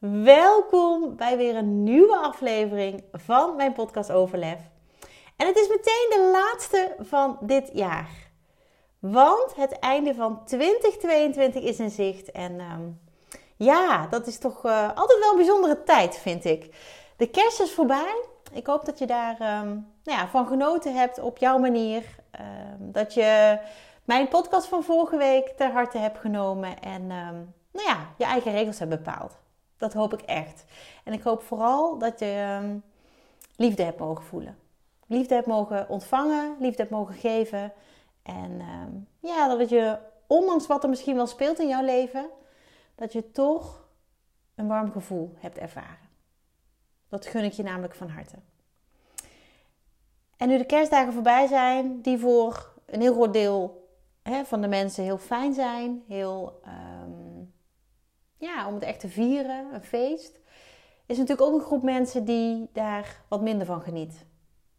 Welkom bij weer een nieuwe aflevering van mijn podcast Overlef. En het is meteen de laatste van dit jaar. Want het einde van 2022 is in zicht. En ehm, ja, dat is toch uh, altijd wel een bijzondere tijd, vind ik. De kerst is voorbij. Ik hoop dat je daar um, nou ja, van genoten hebt op jouw manier. Um, dat je mijn podcast van vorige week ter harte hebt genomen. En nou ja, je eigen regels hebt bepaald. Dat hoop ik echt. En ik hoop vooral dat je um, liefde hebt mogen voelen. Liefde hebt mogen ontvangen, liefde hebt mogen geven. En um, ja, dat je, ondanks wat er misschien wel speelt in jouw leven, dat je toch een warm gevoel hebt ervaren. Dat gun ik je namelijk van harte. En nu de kerstdagen voorbij zijn, die voor een heel groot deel hè, van de mensen heel fijn zijn, heel um, ja, om het echt te vieren, een feest, is natuurlijk ook een groep mensen die daar wat minder van geniet.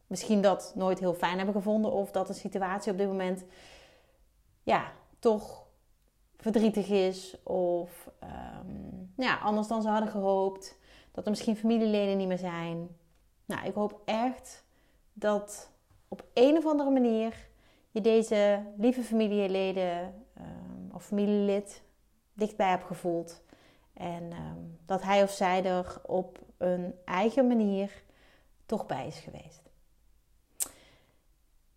Misschien dat nooit heel fijn hebben gevonden of dat een situatie op dit moment ja, toch verdrietig is of um, ja, anders dan ze hadden gehoopt. Dat er misschien familieleden niet meer zijn. Nou, ik hoop echt dat op een of andere manier je deze lieve familieleden um, of familielid dichtbij hebt gevoeld. En um, dat hij of zij er op een eigen manier toch bij is geweest.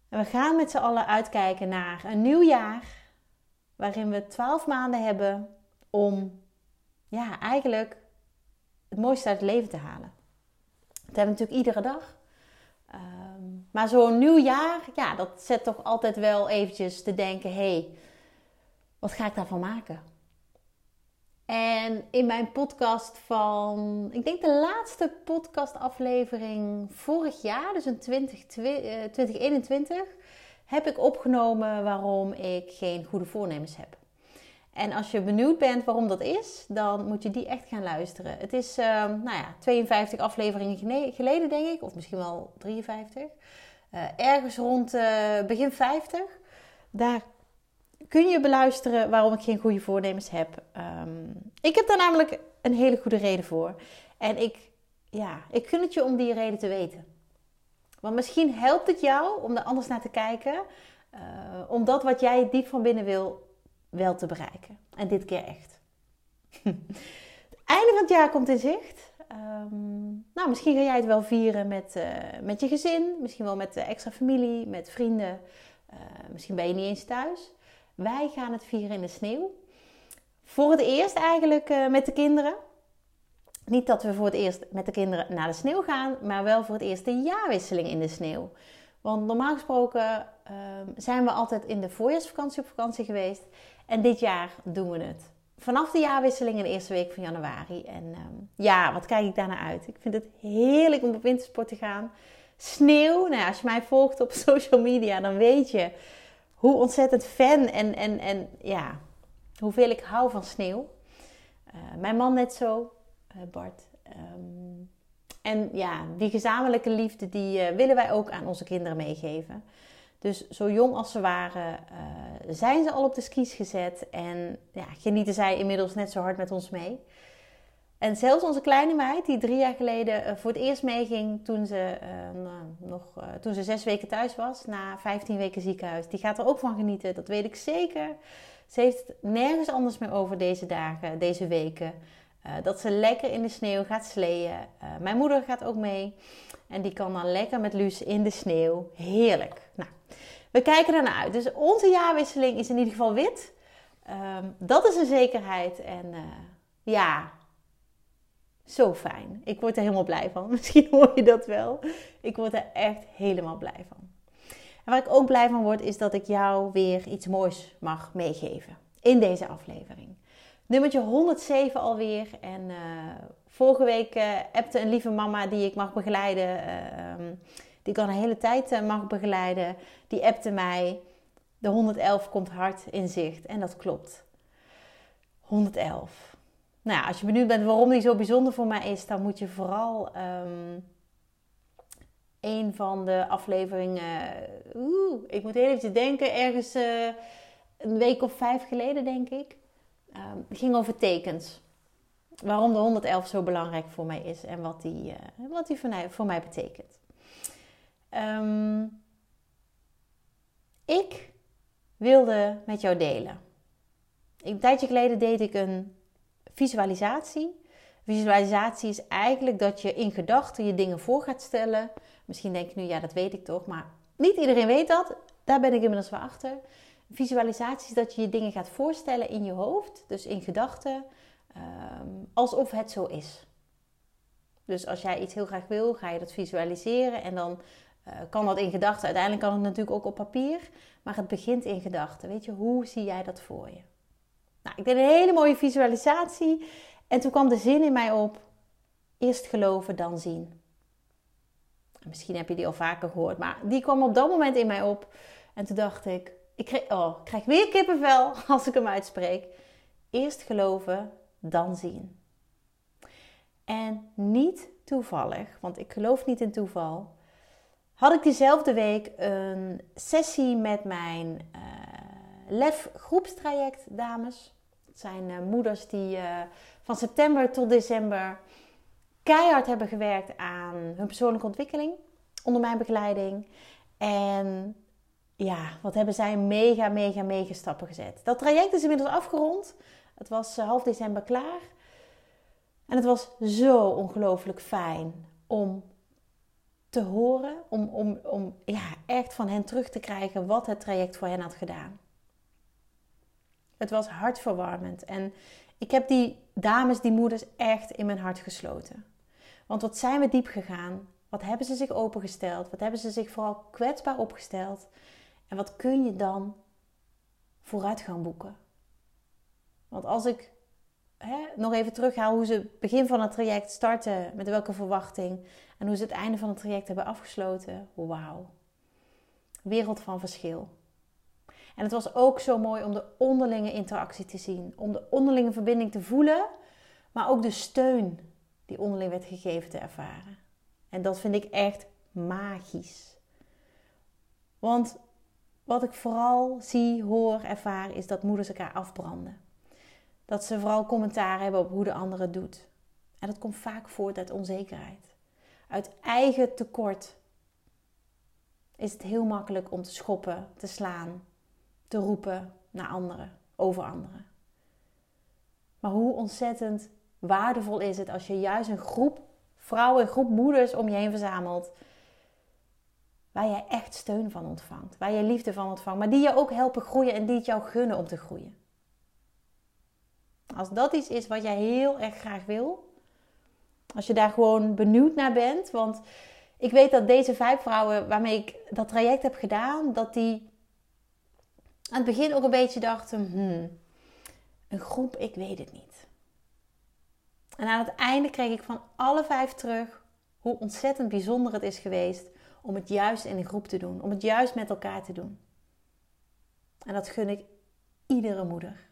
En we gaan met z'n allen uitkijken naar een nieuw jaar. Waarin we twaalf maanden hebben om ja, eigenlijk het mooiste uit het leven te halen. Dat hebben we natuurlijk iedere dag. Um, maar zo'n nieuw jaar, ja, dat zet toch altijd wel eventjes te denken: hé, hey, wat ga ik daarvan maken? En in mijn podcast van, ik denk de laatste podcastaflevering vorig jaar, dus in 20, 2021, eh, heb ik opgenomen waarom ik geen goede voornemens heb. En als je benieuwd bent waarom dat is, dan moet je die echt gaan luisteren. Het is, uh, nou ja, 52 afleveringen geleden, denk ik, of misschien wel 53. Uh, ergens rond uh, begin 50. Daar kun je beluisteren waarom ik geen goede voornemens heb. Um, ik heb daar namelijk een hele goede reden voor. En ik, ja, ik gun het je om die reden te weten. Want misschien helpt het jou om er anders naar te kijken. Uh, om dat wat jij diep van binnen wil, wel te bereiken. En dit keer echt. het einde van het jaar komt in zicht. Um, nou, misschien ga jij het wel vieren met, uh, met je gezin. Misschien wel met extra familie, met vrienden. Uh, misschien ben je niet eens thuis. Wij gaan het vieren in de sneeuw. Voor het eerst eigenlijk uh, met de kinderen. Niet dat we voor het eerst met de kinderen naar de sneeuw gaan, maar wel voor het eerst de jaarwisseling in de sneeuw. Want normaal gesproken uh, zijn we altijd in de voorjaarsvakantie op vakantie geweest. En dit jaar doen we het. Vanaf de jaarwisseling in de eerste week van januari. En um, ja, wat kijk ik daarna uit? Ik vind het heerlijk om op wintersport te gaan. Sneeuw, nou ja, als je mij volgt op social media, dan weet je hoe ontzettend fan en, en, en ja, hoeveel ik hou van sneeuw. Uh, mijn man net zo, uh, Bart. Um, en ja, die gezamenlijke liefde, die uh, willen wij ook aan onze kinderen meegeven. Dus zo jong als ze waren, zijn ze al op de skis gezet. En ja, genieten zij inmiddels net zo hard met ons mee. En zelfs onze kleine meid, die drie jaar geleden uh, voor het eerst meeging toen ze, uh, nou, nog, uh, toen ze zes weken thuis was, na 15 weken ziekenhuis, die gaat er ook van genieten. Dat weet ik zeker. Ze heeft het nergens anders meer over deze dagen, deze weken. dat ze lekker in de sneeuw gaat sleeën. mijn moeder gaat ook mee. En die kan dan lekker met Luus in de sneeuw. Heerlijk. Nou, we kijken ernaar uit. Dus onze jaarwisseling is in ieder geval wit. Um, dat is een zekerheid. En ja, zo fijn. Ik word er helemaal blij van. Misschien hoor je dat wel. Ik word er echt helemaal blij van. En waar ik ook blij van word, is dat ik jou weer iets moois mag meegeven in deze aflevering. nummertje 107 alweer. En uh, vorige week uh, appte een lieve mama die ik mag begeleiden, uh, die ik al een hele tijd mag begeleiden, die appte mij. De 111 komt hard in zicht. En dat klopt. 111. Nou ja, als je benieuwd bent waarom die zo bijzonder voor mij is, dan moet je vooral um, een van de afleveringen. Oeh, ik moet heel even denken, ergens een week of vijf geleden, denk ik. Um, ging over tekens. Waarom de 111 zo belangrijk voor mij is en wat die, uh, wat die voor, mij, voor mij betekent. Um, ik wilde met jou delen. Een tijdje geleden deed ik een visualisatie. Visualisatie is eigenlijk dat je in gedachten je dingen voor gaat stellen. Misschien denk je nu, ja, dat weet ik toch, maar niet iedereen weet dat. Daar ben ik inmiddels wel achter. Visualisatie is dat je je dingen gaat voorstellen in je hoofd, dus in gedachten, um, alsof het zo is. Dus als jij iets heel graag wil, ga je dat visualiseren en dan uh, kan dat in gedachten. Uiteindelijk kan het natuurlijk ook op papier, maar het begint in gedachten. Weet je, hoe zie jij dat voor je? Nou, ik deed een hele mooie visualisatie en toen kwam de zin in mij op: eerst geloven, dan zien. Misschien heb je die al vaker gehoord, maar die kwam op dat moment in mij op. En toen dacht ik, ik krijg, oh, krijg weer kippenvel als ik hem uitspreek. Eerst geloven, dan zien. En niet toevallig, want ik geloof niet in toeval, had ik diezelfde week een sessie met mijn uh, LEF groepstraject dames. Het zijn uh, moeders die uh, van september tot december keihard hebben gewerkt aan hun persoonlijke ontwikkeling onder mijn begeleiding. En ja, wat hebben zij mega, mega, mega stappen gezet. Dat traject is inmiddels afgerond. Het was eh, half december klaar. En het was zo ongelooflijk fijn om te horen, om, om, om ja, echt van hen terug te krijgen wat het traject voor hen had gedaan. Het was hartverwarmend en ik heb die dames, die moeders echt in mijn hart gesloten. Want wat zijn we diep gegaan? Wat hebben ze zich opengesteld? Wat hebben ze zich vooral kwetsbaar opgesteld? En wat kun je dan vooruit gaan boeken? Want als ik hè, nog even terughaal hoe ze het begin van het traject starten, met welke verwachting en hoe ze het einde van het traject hebben afgesloten, wauw. Wereld van verschil. En het was ook zo mooi om de onderlinge interactie te zien, om de onderlinge verbinding te voelen, maar ook de steun die onderling werd gegeven te ervaren. En dat vind ik echt magisch. Want wat ik vooral zie, hoor, ervaar, is dat moeders elkaar afbranden. Dat ze vooral commentaar hebben op hoe de ander het doet. En dat komt vaak voort uit onzekerheid. Uit eigen tekort is het heel makkelijk om te schoppen, te slaan, te roepen naar anderen, over anderen. Maar hoe ontzettend waardevol is het als je juist een groep vrouwen, een groep moeders om je heen verzamelt Waar jij echt steun van ontvangt. Waar je liefde van ontvangt. Maar die je ook helpen groeien en die het jou gunnen om te groeien. Als dat iets is wat jij heel erg graag wil. Als je daar gewoon benieuwd naar bent. Want ik weet dat deze vijf vrouwen waarmee ik dat traject heb gedaan. Dat die aan het begin ook een beetje dachten. Hmm, een groep, ik weet het niet. En aan het einde kreeg ik van alle vijf terug hoe ontzettend bijzonder het is geweest om het juist in een groep te doen, om het juist met elkaar te doen. En dat gun ik iedere moeder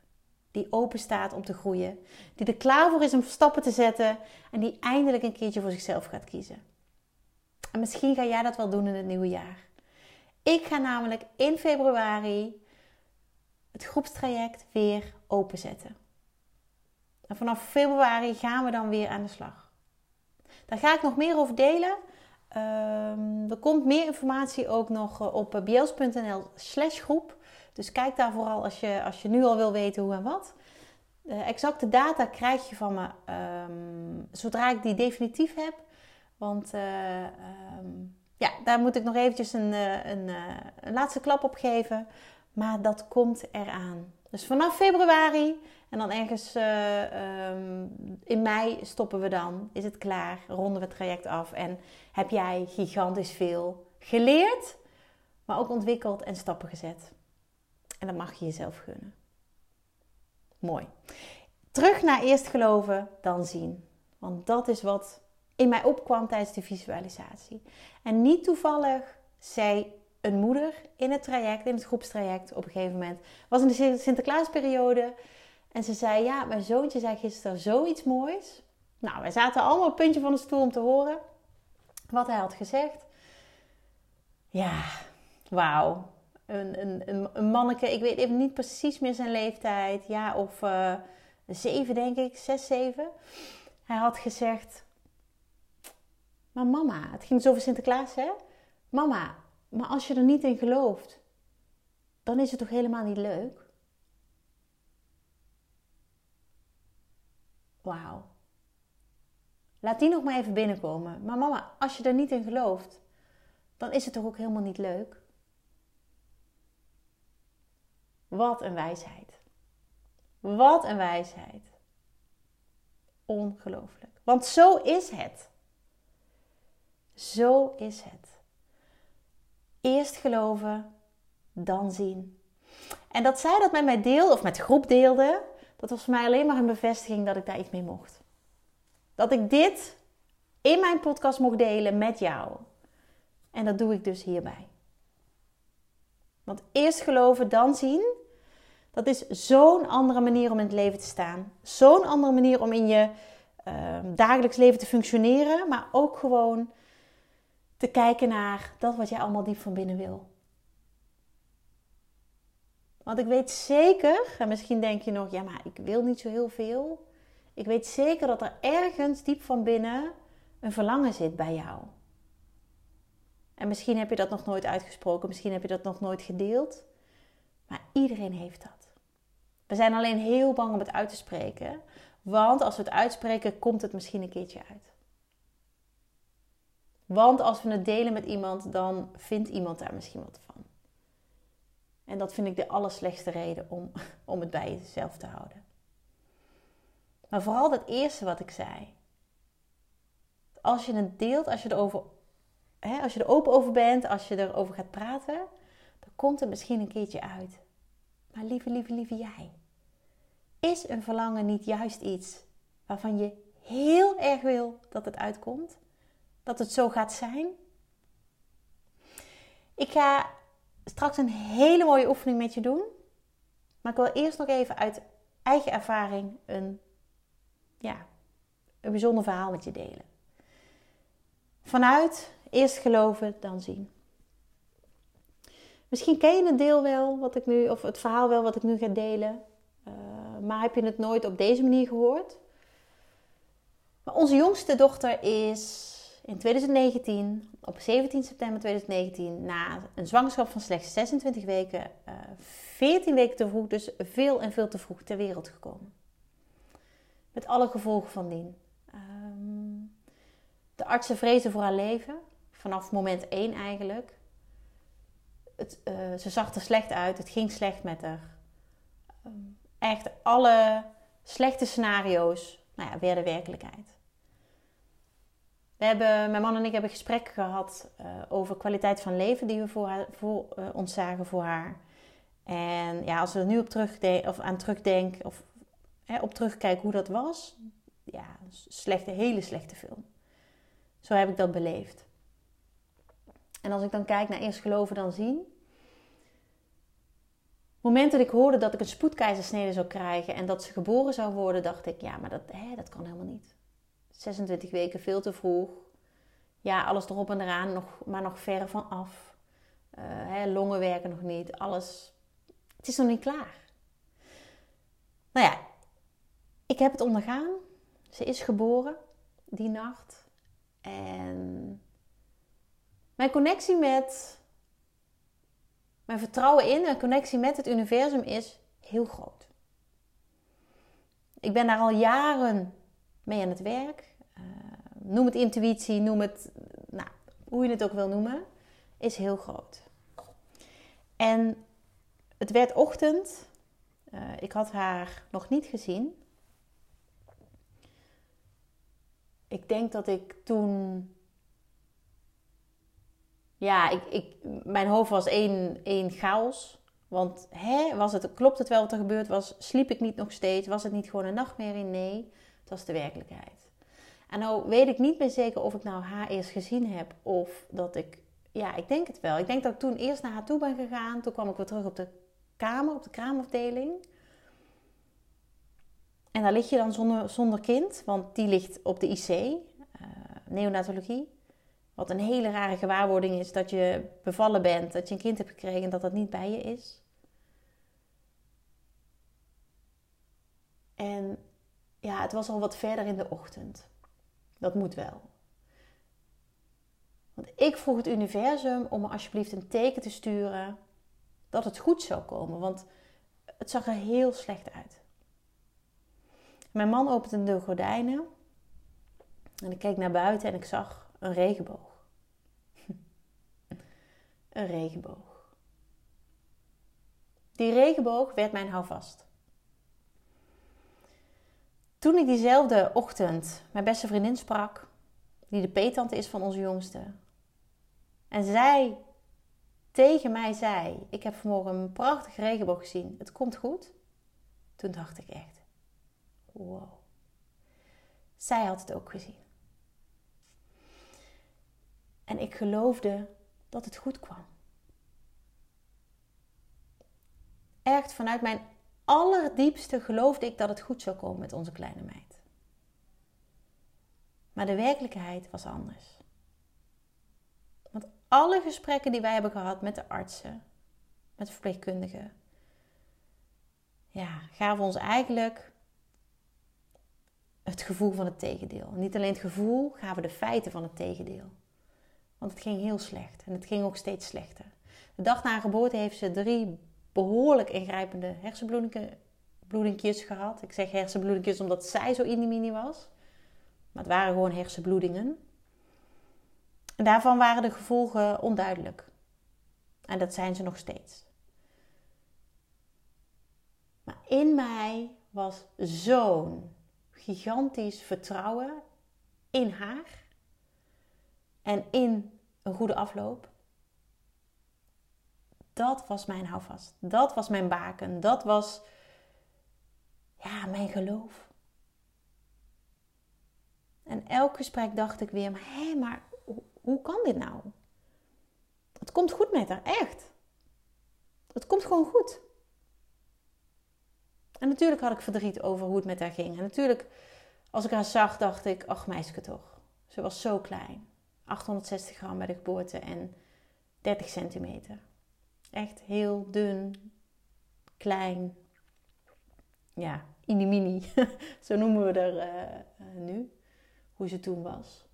die open staat om te groeien, die er klaar voor is om stappen te zetten en die eindelijk een keertje voor zichzelf gaat kiezen. En misschien ga jij dat wel doen in het nieuwe jaar. Ik ga namelijk in februari het groepstraject weer openzetten. En vanaf februari gaan we dan weer aan de slag. Daar ga ik nog meer over delen. Um, er komt meer informatie ook nog eh, op biels.nl slash groep. Dus kijk daar vooral als je, als je nu al wil weten hoe en wat. Uh, exacte data krijg je van me um, zodra ik die definitief heb. Want um, ja, daar moet ik nog eventjes een, een, een laatste klap op geven. Maar dat komt eraan. Dus vanaf februari en dan ergens uh, um, in mei stoppen we dan. Is het klaar? Ronden we het traject af. En heb jij gigantisch veel geleerd, maar ook ontwikkeld en stappen gezet. En dat mag je jezelf gunnen. Mooi. terug naar eerst geloven, dan zien. Want dat is wat in mij opkwam tijdens de visualisatie. En niet toevallig zei een moeder in het traject, in het groepstraject op een gegeven moment, was in de Sinterklaasperiode. En ze zei: Ja, mijn zoontje zei gisteren zoiets moois. Nou, wij zaten allemaal op puntje van de stoel om te horen wat hij had gezegd. Ja, wauw. Een, een, een, een manneke, ik weet even niet precies meer zijn leeftijd. Ja, of uh, zeven denk ik, zes, zeven. Hij had gezegd... Maar mama, het ging dus over Sinterklaas hè. Mama, maar als je er niet in gelooft, dan is het toch helemaal niet leuk? Wauw. Laat die nog maar even binnenkomen. Maar mama, als je er niet in gelooft, dan is het toch ook helemaal niet leuk? Wat een wijsheid. Wat een wijsheid. Ongelooflijk. Want zo is het. Zo is het. Eerst geloven, dan zien. En dat zij dat met mij deelde, of met de groep deelde, dat was voor mij alleen maar een bevestiging dat ik daar iets mee mocht. Dat ik dit in mijn podcast mocht delen met jou. En dat doe ik dus hierbij. Want eerst geloven, dan zien. Dat is zo'n andere manier om in het leven te staan. Zo'n andere manier om in je uh, dagelijks leven te functioneren. Maar ook gewoon te kijken naar dat wat jij allemaal diep van binnen wil. Want ik weet zeker, en misschien denk je nog, ja, maar ik wil niet zo heel veel. Ik weet zeker dat er ergens diep van binnen een verlangen zit bij jou. En misschien heb je dat nog nooit uitgesproken, misschien heb je dat nog nooit gedeeld. Maar iedereen heeft dat. We zijn alleen heel bang om het uit te spreken. Want als we het uitspreken, komt het misschien een keertje uit. Want als we het delen met iemand, dan vindt iemand daar misschien wat van. En dat vind ik de allerslechtste reden om, om het bij jezelf te houden. Maar vooral dat eerste wat ik zei. Als je het deelt, als je, erover, hè, als je er open over bent, als je erover gaat praten, dan komt het misschien een keertje uit. Maar lieve, lieve, lieve jij. Is een verlangen niet juist iets waarvan je heel erg wil dat het uitkomt? Dat het zo gaat zijn? Ik ga straks een hele mooie oefening met je doen. Maar ik wil eerst nog even uit eigen ervaring een, ja, een bijzonder verhaal met je delen. Vanuit eerst geloven, dan zien. Misschien ken je het deel wel wat ik nu, of het verhaal wel wat ik nu ga delen. Uh, maar heb je het nooit op deze manier gehoord? Maar onze jongste dochter is in 2019, op 17 september 2019, na een zwangerschap van slechts 26 weken, uh, eh, 14 weken te vroeg, dus veel en veel te vroeg ter wereld gekomen. Met alle gevolgen van dien. Um, de artsen vrezen voor haar leven, vanaf moment 1 eigenlijk. Het, uh, ze zag er slecht uit, het ging slecht met haar. Um, echt alle slechte scenario's nou ja, werden werkelijkheid. We hebben, mijn man en ik hebben gesprekken gehad uh, over kwaliteit van leven die we voor, voor uh, ons zagen voor haar. En ja, als we er nu op terugdenken, of aan terugdenken, of hè, op terugkijken hoe dat was, ja, slechte, hele slechte film. Zo heb ik dat beleefd. En als ik dan kijk naar eerst geloven dan zien. Het moment dat ik hoorde dat ik een spoedkeizersnede zou krijgen en dat ze geboren zou worden, dacht ik, ja, maar dat, hè, dat kan helemaal niet. 26 weken veel te vroeg. Ja, alles erop en eraan, nog, maar nog ver van af. Uh, hè, longen werken nog niet. Alles. Het is nog niet klaar. Nou ja, ik heb het ondergaan. Ze is geboren die nacht. En mijn connectie met. Mijn vertrouwen in en connectie met het universum is heel groot. Ik ben daar al jaren mee aan het werk. Uh, noem het intuïtie, noem het, nou, hoe je het ook wil noemen, is heel groot. En het werd ochtend. Uh, ik had haar nog niet gezien. Ik denk dat ik toen. Ja, ik, ik, mijn hoofd was één, één chaos. Want hè, was het, klopt het wel wat er gebeurd was? Sliep ik niet nog steeds? Was het niet gewoon een nachtmerrie? Nee, het was de werkelijkheid. En nou weet ik niet meer zeker of ik nou haar eerst gezien heb of dat ik... Ja, ik denk het wel. Ik denk dat ik toen eerst naar haar toe ben gegaan. Toen kwam ik weer terug op de kamer, op de kraamafdeling. En daar lig je dan zonder, zonder kind, want die ligt op de IC, uh, neonatologie. Wat een hele rare gewaarwording is dat je bevallen bent, dat je een kind hebt gekregen en dat dat niet bij je is. En ja, het was al wat verder in de ochtend. Dat moet wel. Want ik vroeg het universum om me alsjeblieft een teken te sturen dat het goed zou komen. Want het zag er heel slecht uit. Mijn man opende de gordijnen en ik keek naar buiten en ik zag een regenboog. een regenboog. Die regenboog werd mijn houvast. Toen ik diezelfde ochtend mijn beste vriendin sprak, die de peetante is van onze jongste, en zij tegen mij zei: Ik heb vanmorgen een prachtige regenboog gezien, het komt goed. Toen dacht ik echt: Wow. Zij had het ook gezien. En ik geloofde dat het goed kwam. Echt vanuit mijn allerdiepste geloofde ik dat het goed zou komen met onze kleine meid. Maar de werkelijkheid was anders. Want alle gesprekken die wij hebben gehad met de artsen, met de verpleegkundigen, ja, gaven ons eigenlijk het gevoel van het tegendeel. Niet alleen het gevoel, gaven de feiten van het tegendeel. Want het ging heel slecht en het ging ook steeds slechter. De dag na geboorte heeft ze drie behoorlijk ingrijpende hersenbloedingjes gehad. Ik zeg hersenbloedingjes omdat zij zo mini was. Maar het waren gewoon hersenbloedingen. En daarvan waren de gevolgen onduidelijk. En dat zijn ze nog steeds. Maar in mij was zo'n gigantisch vertrouwen in haar en in een goede afloop. Dat was mijn houvast. Dat was mijn baken. Dat was ja, mijn geloof. En elk gesprek dacht ik weer, hé, maar hoe kan dit nou? Het komt goed met haar, echt. Het komt gewoon goed. En natuurlijk had ik verdriet over hoe het met haar ging. En natuurlijk, als ik haar zag, dacht ik, ach meisje toch. Ze was zo klein. 860 gram bij de geboorte en 30 centimeter. Echt heel dun, klein. Ja, mini. Zo noemen we er uh, uh, nu. Hoe ze toen was.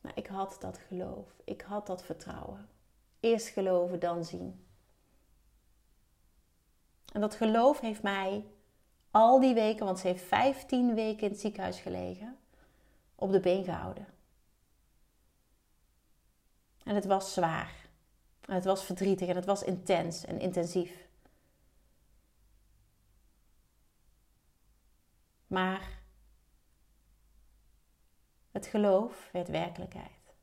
Maar ik had dat geloof. Ik had dat vertrouwen. Eerst geloven, dan zien. En dat geloof heeft mij al die weken, want ze heeft 15 weken in het ziekenhuis gelegen, op de been gehouden. En het was zwaar. Het was verdrietig en het was intens en intensief. Maar het geloof werd werkelijkheid.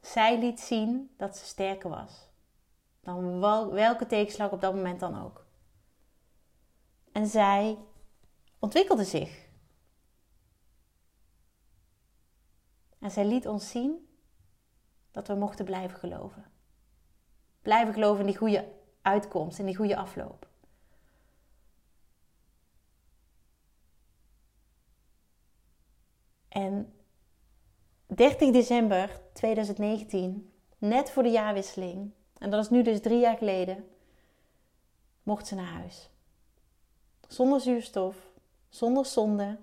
Zij liet zien dat ze sterker was dan welke tegenslag op dat moment dan ook. En zij ontwikkelde zich. En zij liet ons zien dat we mochten blijven geloven. Blijven geloven in die goede uitkomst, in die goede afloop. En 30 december 2019, net voor de jaarwisseling, en dat is nu dus drie jaar geleden, mocht ze naar huis. Zonder zuurstof, zonder zonde.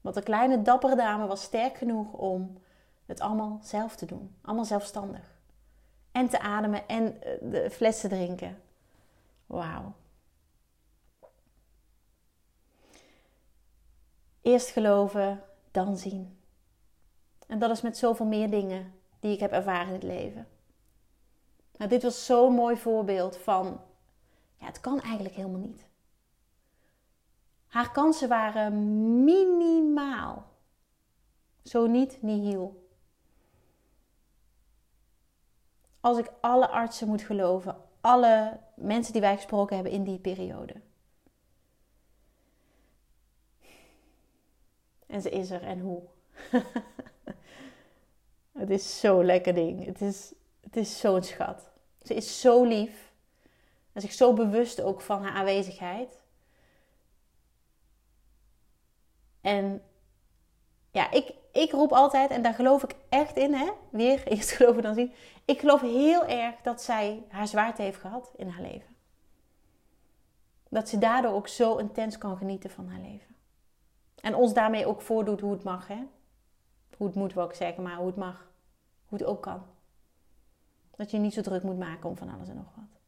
Want de kleine dappere dame was sterk genoeg om het allemaal zelf te doen. Allemaal zelfstandig. En te ademen en eh, de flessen drinken. Wauw. Eerst geloven, dan zien. En dat is met zoveel meer dingen die ik heb ervaren in het leven. Nou, dit was zo'n mooi voorbeeld van, ja, het kan eigenlijk helemaal niet. Haar kansen waren minimaal. Zo niet, nihil. Als ik alle artsen moet geloven, alle mensen die wij gesproken hebben in die periode. En ze is er en hoe. het is zo'n lekker ding. Het is, het is zo'n schat. Ze is zo lief. En zich zo bewust ook van haar aanwezigheid. En ja, ik, ik roep altijd, en daar geloof ik echt in, hè? weer eerst geloven dan zien. Ik geloof heel erg dat zij haar zwaarte heeft gehad in haar leven. Dat ze daardoor ook zo intens kan genieten van haar leven. En ons daarmee ook voordoet hoe het mag, hè? Hoe het moet, wil ik zeggen, maar hoe het mag. Hoe het ook kan. Dat je niet zo druk moet maken om van alles en nog wat.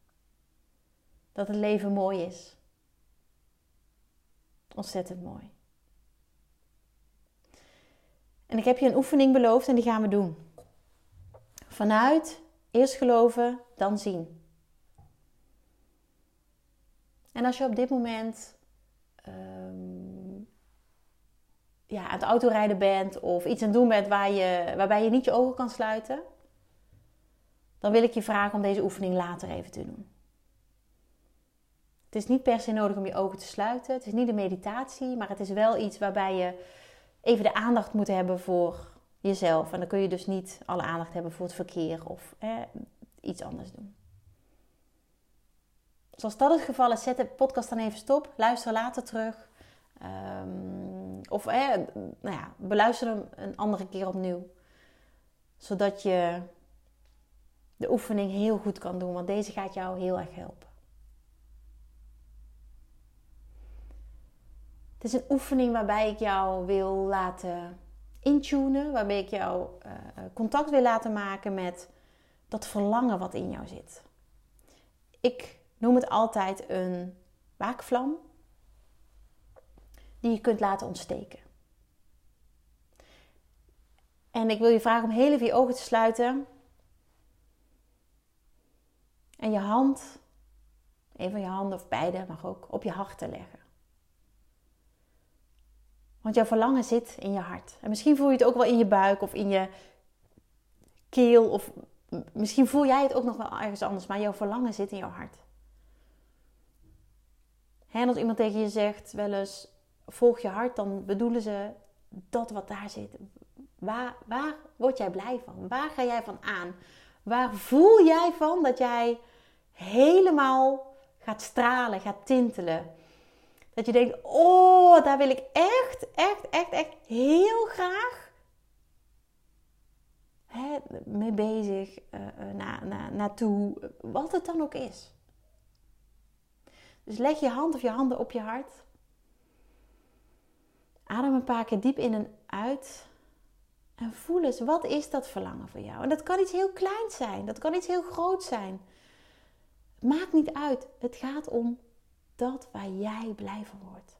Dat het leven mooi is. Ontzettend mooi. En ik heb je een oefening beloofd en die gaan we doen. Vanuit eerst geloven, dan zien. En als je op dit moment um, ja, aan het autorijden bent of iets aan het doen bent waar je, waarbij je niet je ogen kan sluiten, dan wil ik je vragen om deze oefening later even te doen. Het is niet per se nodig om je ogen te sluiten. Het is niet een meditatie, maar het is wel iets waarbij je even de aandacht moet hebben voor jezelf. En dan kun je dus niet alle aandacht hebben voor het verkeer of iets anders doen. Zoals dat het geval is, zet de podcast dan even stop. Luister later terug. Um, of nou ja, beluister hem een andere keer opnieuw. Zodat je de oefening heel goed kan doen. Want deze gaat jou heel erg helpen. Het is een oefening waarbij ik jou wil laten intunen, waarbij ik jou uh, contact wil laten maken met dat verlangen wat in jou zit. Ik noem het altijd een waakvlam die je kunt laten ontsteken. En ik wil je vragen om heel even je ogen te sluiten en je hand, een van je handen of beide mag ook, op je hart te leggen. Want jouw verlangen zit in je hart. En misschien voel je het ook wel in je buik of in je keel. Of misschien voel jij het ook nog wel ergens anders. Maar jouw verlangen zit in jouw hart. En als iemand tegen je zegt wel eens, volg je hart, dan bedoelen ze dat wat daar zit. Waar, waar word jij blij van? Waar ga jij van aan? Waar voel jij van dat jij helemaal gaat stralen, gaat tintelen? Dat je denkt, oh, daar wil ik echt, echt, echt, echt heel graag hè, mee bezig, uh, na, na, naartoe, wat het dan ook is. Dus leg je hand of je handen op je hart. Adem een paar keer diep in en uit. En voel eens, wat is dat verlangen voor jou? En dat kan iets heel kleins zijn, dat kan iets heel groot zijn. Maakt niet uit. Het gaat om dat waar jij blij van wordt.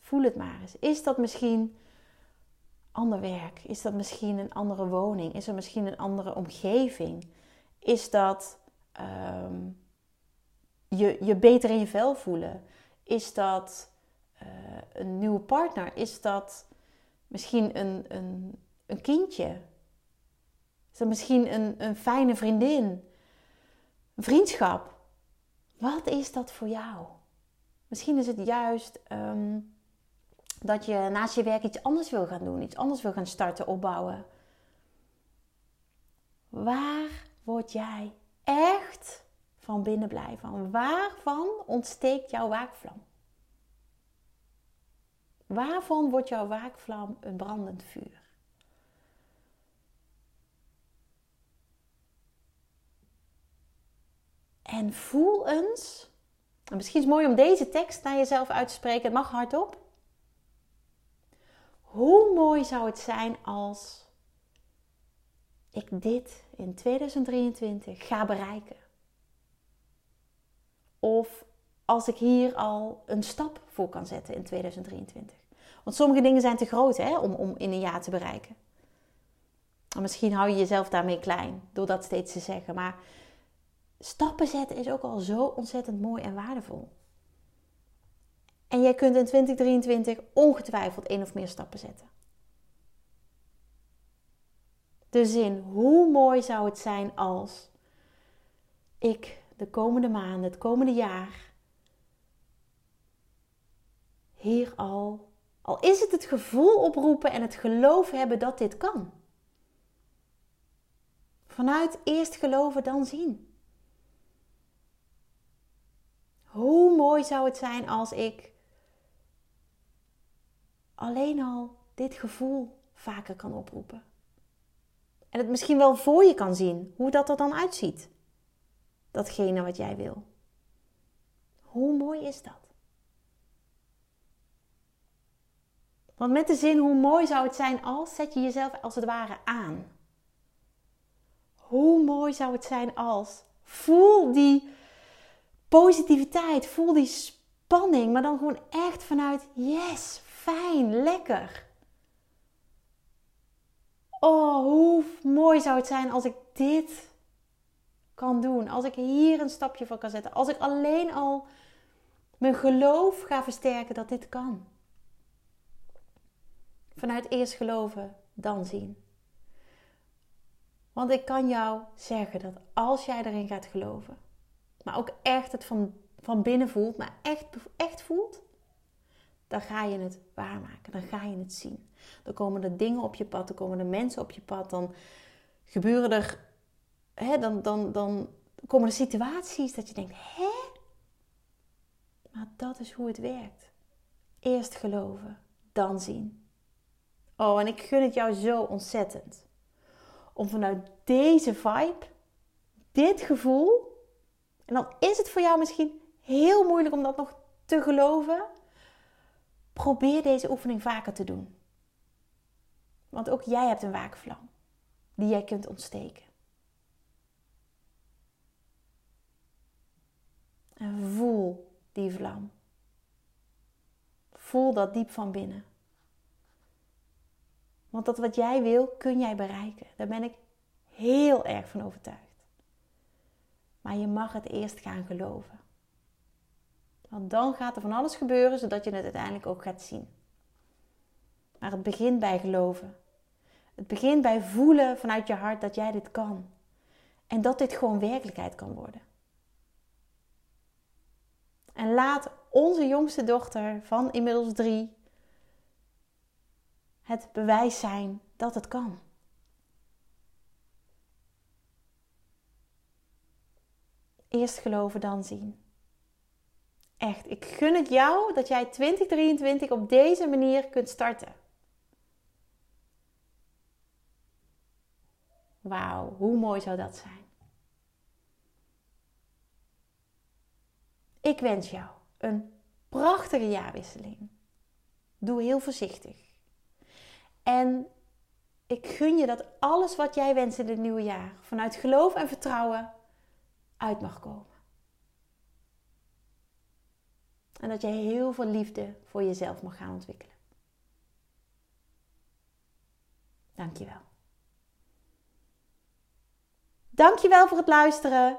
Voel het maar eens. Is dat misschien ander werk? Is dat misschien een andere woning? Is er misschien een andere omgeving? Is dat ehm, je, je beter in je vel voelen? Is dat uh, een nieuwe partner? Is dat misschien een, een, een kindje? Is dat misschien een, een fijne vriendin? Een vriendschap? Wat is dat voor jou? Misschien is het juist ehm, dat je naast je werk iets anders wil gaan doen, iets anders wil gaan starten, opbouwen. Waar word jij echt van binnen blij van? Waarvan ontsteekt jouw waakvlam? Waarvan wordt jouw waakvlam een brandend vuur? En voel eens, en misschien is het mooi om deze tekst naar jezelf uit te spreken, het mag hardop. Hoe mooi zou het zijn als ik dit in 2023 ga bereiken? Of als ik hier al een stap voor kan zetten in 2023. Want sommige dingen zijn te groot hè, om, om in een jaar te bereiken. En misschien hou je jezelf daarmee klein door dat steeds te zeggen. Maar stappen zetten is ook al zo ontzettend mooi en waardevol. En jij kunt in 2023 ongetwijfeld één of meer stappen zetten. de zin: hoe mooi zou het zijn als ik de komende maanden, het komende jaar, hier al, al is het het gevoel oproepen en het geloof hebben dat dit kan. Vanuit eerst geloven, dan zien. Hoe mooi zou het zijn als ik alleen al dit gevoel vaker kan oproepen. En het misschien wel voor je kan zien, hoe dat er dan uitziet. Datgene wat jij wil. Hoe mooi is dat? Want met de zin hoe mooi zou het zijn als, zet je jezelf als het ware aan. Hoe mooi zou het zijn als, voel die positiviteit, voel die spanning, maar dan gewoon echt vanuit yes, fijn, lekker. Oh, hoe mooi zou het zijn als ik dit kan doen. Als ik hier een stapje voor kan zetten. Als ik alleen al mijn geloof ga versterken dat dit kan. Vanuit eerst geloven, dan zien. Want ik kan jou zeggen dat als jij erin gaat geloven, maar ook echt het van, van binnen voelt, maar echt, echt voelt, dan ga je het waarmaken. Dan ga je het zien. Dan komen er dingen op je pad, dan komen er mensen op je pad, dan gebeuren er, hè, dan, dan, dan komen er situaties dat je denkt, hè? Maar dat is hoe het werkt. Eerst geloven, dan zien. Oh, en ik gun het jou zo ontzettend. Om vanuit deze vibe, dit gevoel, en dan is het voor jou misschien heel moeilijk om dat nog te geloven. Probeer deze oefening vaker te doen. Want ook jij hebt een waakvlam die jij kunt ontsteken. En voel die vlam. Voel dat diep van binnen. Want dat wat jij wil, kun jij bereiken. Daar ben ik heel erg van overtuigd. Maar je mag het eerst gaan geloven. Want dan gaat er van alles gebeuren, zodat je het uiteindelijk ook gaat zien. Maar het begint bij geloven. Het begint bij voelen vanuit je hart dat jij dit kan. En dat dit gewoon werkelijkheid kan worden. En laat onze jongste dochter van inmiddels drie het bewijs zijn dat het kan. Eerst geloven, dan zien. Echt, ik gun het jou dat jij 2023 op deze manier kunt starten. Wauw, hoe mooi zou dat zijn? Ik wens jou een prachtige jaarwisseling. Doe heel voorzichtig. En ik gun je dat alles wat jij wenst in het nieuwe jaar vanuit geloof en vertrouwen uit mag komen. En dat jij heel veel liefde voor jezelf mag gaan ontwikkelen. Dankjewel. Dankjewel voor het luisteren.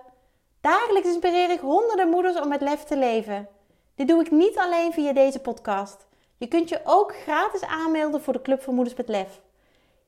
Dagelijks inspireer ik honderden moeders om met lef te leven. Dit doe ik niet alleen via deze podcast. Je kunt je ook gratis aanmelden voor de Club van Moeders met Lef.